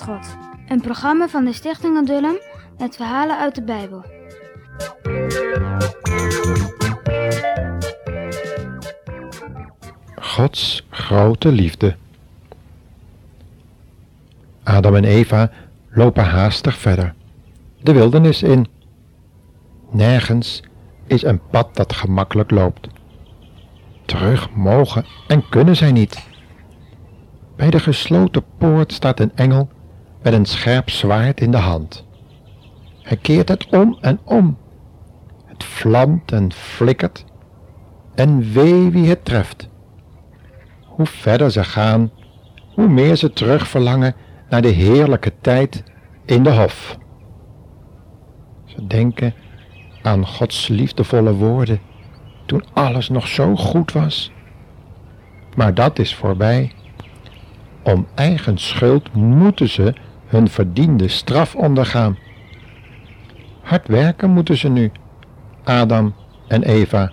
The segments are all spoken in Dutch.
God. Een programma van de Stichting Adullam met verhalen uit de Bijbel. Gods grote liefde. Adam en Eva lopen haastig verder, de wildernis in. Nergens is een pad dat gemakkelijk loopt. Terug mogen en kunnen zij niet. Bij de gesloten poort staat een engel met een scherp zwaard in de hand. Hij keert het om en om. Het vlamt en flikkert en wee wie het treft. Hoe verder ze gaan, hoe meer ze terug verlangen naar de heerlijke tijd in de hof. Ze denken aan Gods liefdevolle woorden toen alles nog zo goed was. Maar dat is voorbij. Om eigen schuld moeten ze hun verdiende straf ondergaan. Hard werken moeten ze nu, Adam en Eva.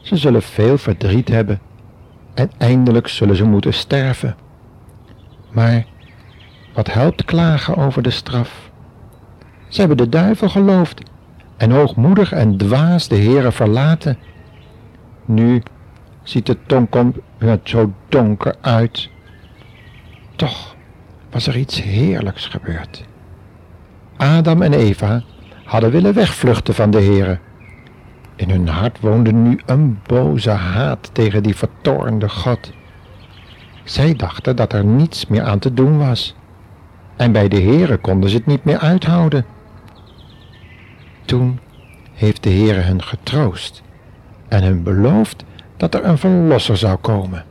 Ze zullen veel verdriet hebben en eindelijk zullen ze moeten sterven. Maar wat helpt klagen over de straf? Ze hebben de duivel geloofd en hoogmoedig en dwaas de Heere verlaten. Nu ziet de tonkom er zo donker uit. Toch was er iets heerlijks gebeurd. Adam en Eva hadden willen wegvluchten van de Heere. In hun hart woonde nu een boze haat tegen die vertoornde God. Zij dachten dat er niets meer aan te doen was. En bij de Heere konden ze het niet meer uithouden. Toen heeft de Heere hen getroost en hun beloofd dat er een verlosser zou komen.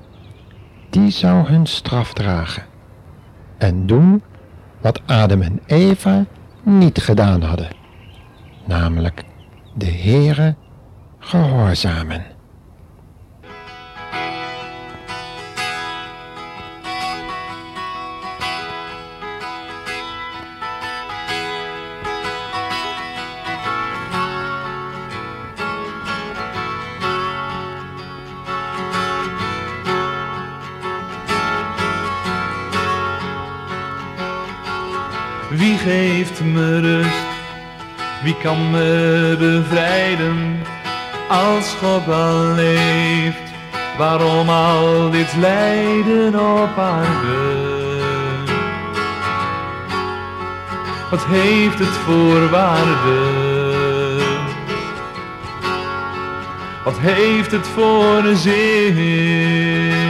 Die zou hun straf dragen en doen wat Adam en Eva niet gedaan hadden, namelijk de Heere gehoorzamen. Geeft me rust? Wie kan me bevrijden als God al leeft? Waarom al dit lijden op aarde? Wat heeft het voor waarde? Wat heeft het voor zin?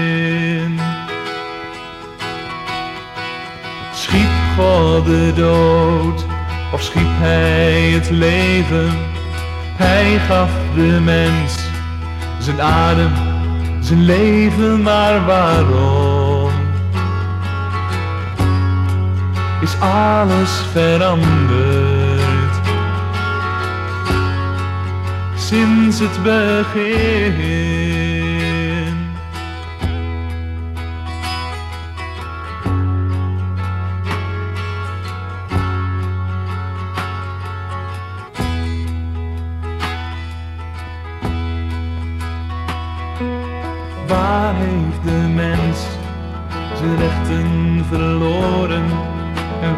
God de dood of schiep hij het leven? Hij gaf de mens zijn adem, zijn leven, maar waarom? Is alles veranderd sinds het begin?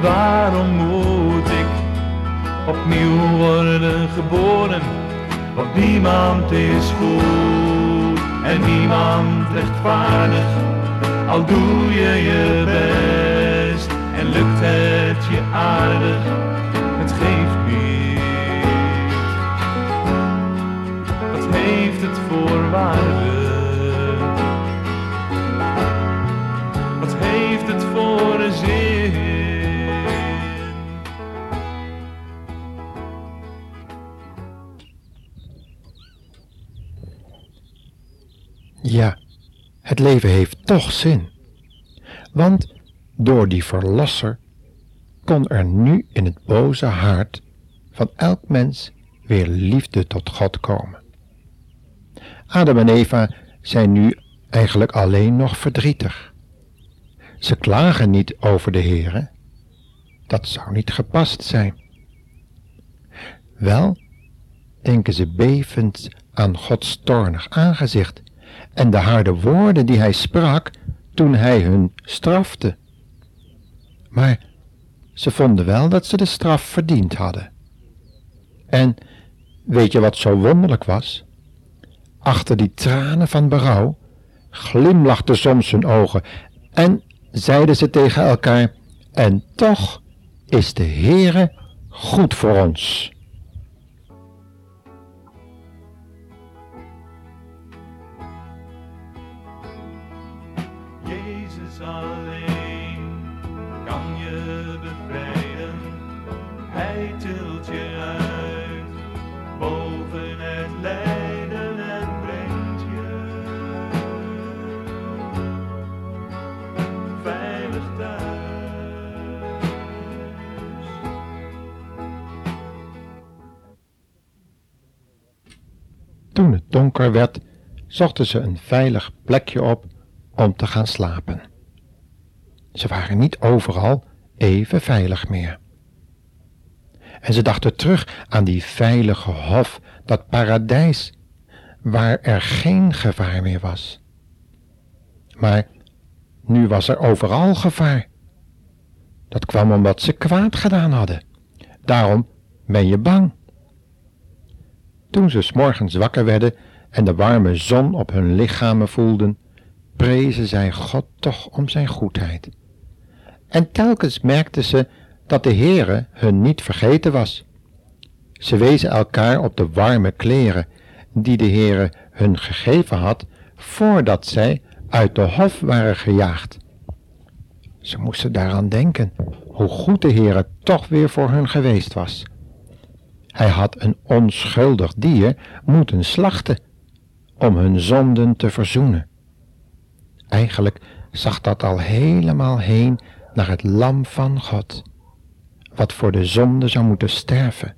Waarom moet ik opnieuw worden geboren? Want niemand is goed en niemand rechtvaardig. Al doe je je best en lukt het je aardig, Ja, het leven heeft toch zin. Want door die verlosser kon er nu in het boze hart van elk mens weer liefde tot God komen. Adam en Eva zijn nu eigenlijk alleen nog verdrietig. Ze klagen niet over de Heere. Dat zou niet gepast zijn. Wel denken ze bevend aan Gods toornig aangezicht en de harde woorden die hij sprak toen hij hun strafte. Maar ze vonden wel dat ze de straf verdiend hadden. En weet je wat zo wonderlijk was? Achter die tranen van berouw glimlachten soms hun ogen en zeiden ze tegen elkaar, en toch is de Heere goed voor ons. Jezus alleen kan je bevrijden. Hij tilt je uit boven het lijden en brengt je veilig thuis. Toen het donker werd, zochten ze een veilig plekje op om te gaan slapen. Ze waren niet overal even veilig meer. En ze dachten terug aan die veilige hof, dat paradijs, waar er geen gevaar meer was. Maar nu was er overal gevaar. Dat kwam omdat ze kwaad gedaan hadden. Daarom ben je bang. Toen ze 's morgens wakker werden en de warme zon op hun lichamen voelden, prezen zij God toch om zijn goedheid. En telkens merkten ze dat de Heere hun niet vergeten was. Ze wezen elkaar op de warme kleren die de Heere hun gegeven had voordat zij uit de hof waren gejaagd. Ze moesten daaraan denken hoe goed de Heere toch weer voor hun geweest was. Hij had een onschuldig dier moeten slachten om hun zonden te verzoenen. Eigenlijk zag dat al helemaal heen naar het lam van God, wat voor de zonde zou moeten sterven.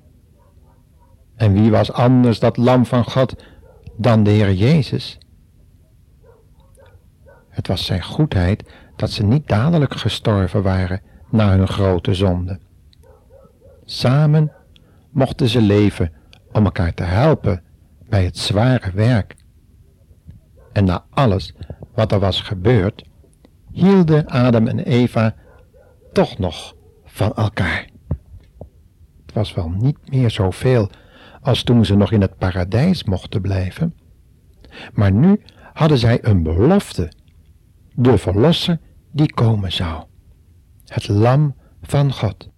En wie was anders dat lam van God dan de Heer Jezus? Het was zijn goedheid dat ze niet dadelijk gestorven waren na hun grote zonde. Samen mochten ze leven om elkaar te helpen bij het zware werk. En na alles wat er was gebeurd, hielden Adam en Eva toch nog van elkaar. Het was wel niet meer zoveel als toen ze nog in het paradijs mochten blijven, maar nu hadden zij een belofte, de verlosser die komen zou, het lam van God.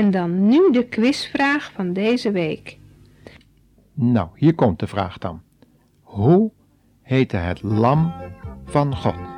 En dan nu de quizvraag van deze week. Nou, hier komt de vraag dan. Hoe heette het lam van God?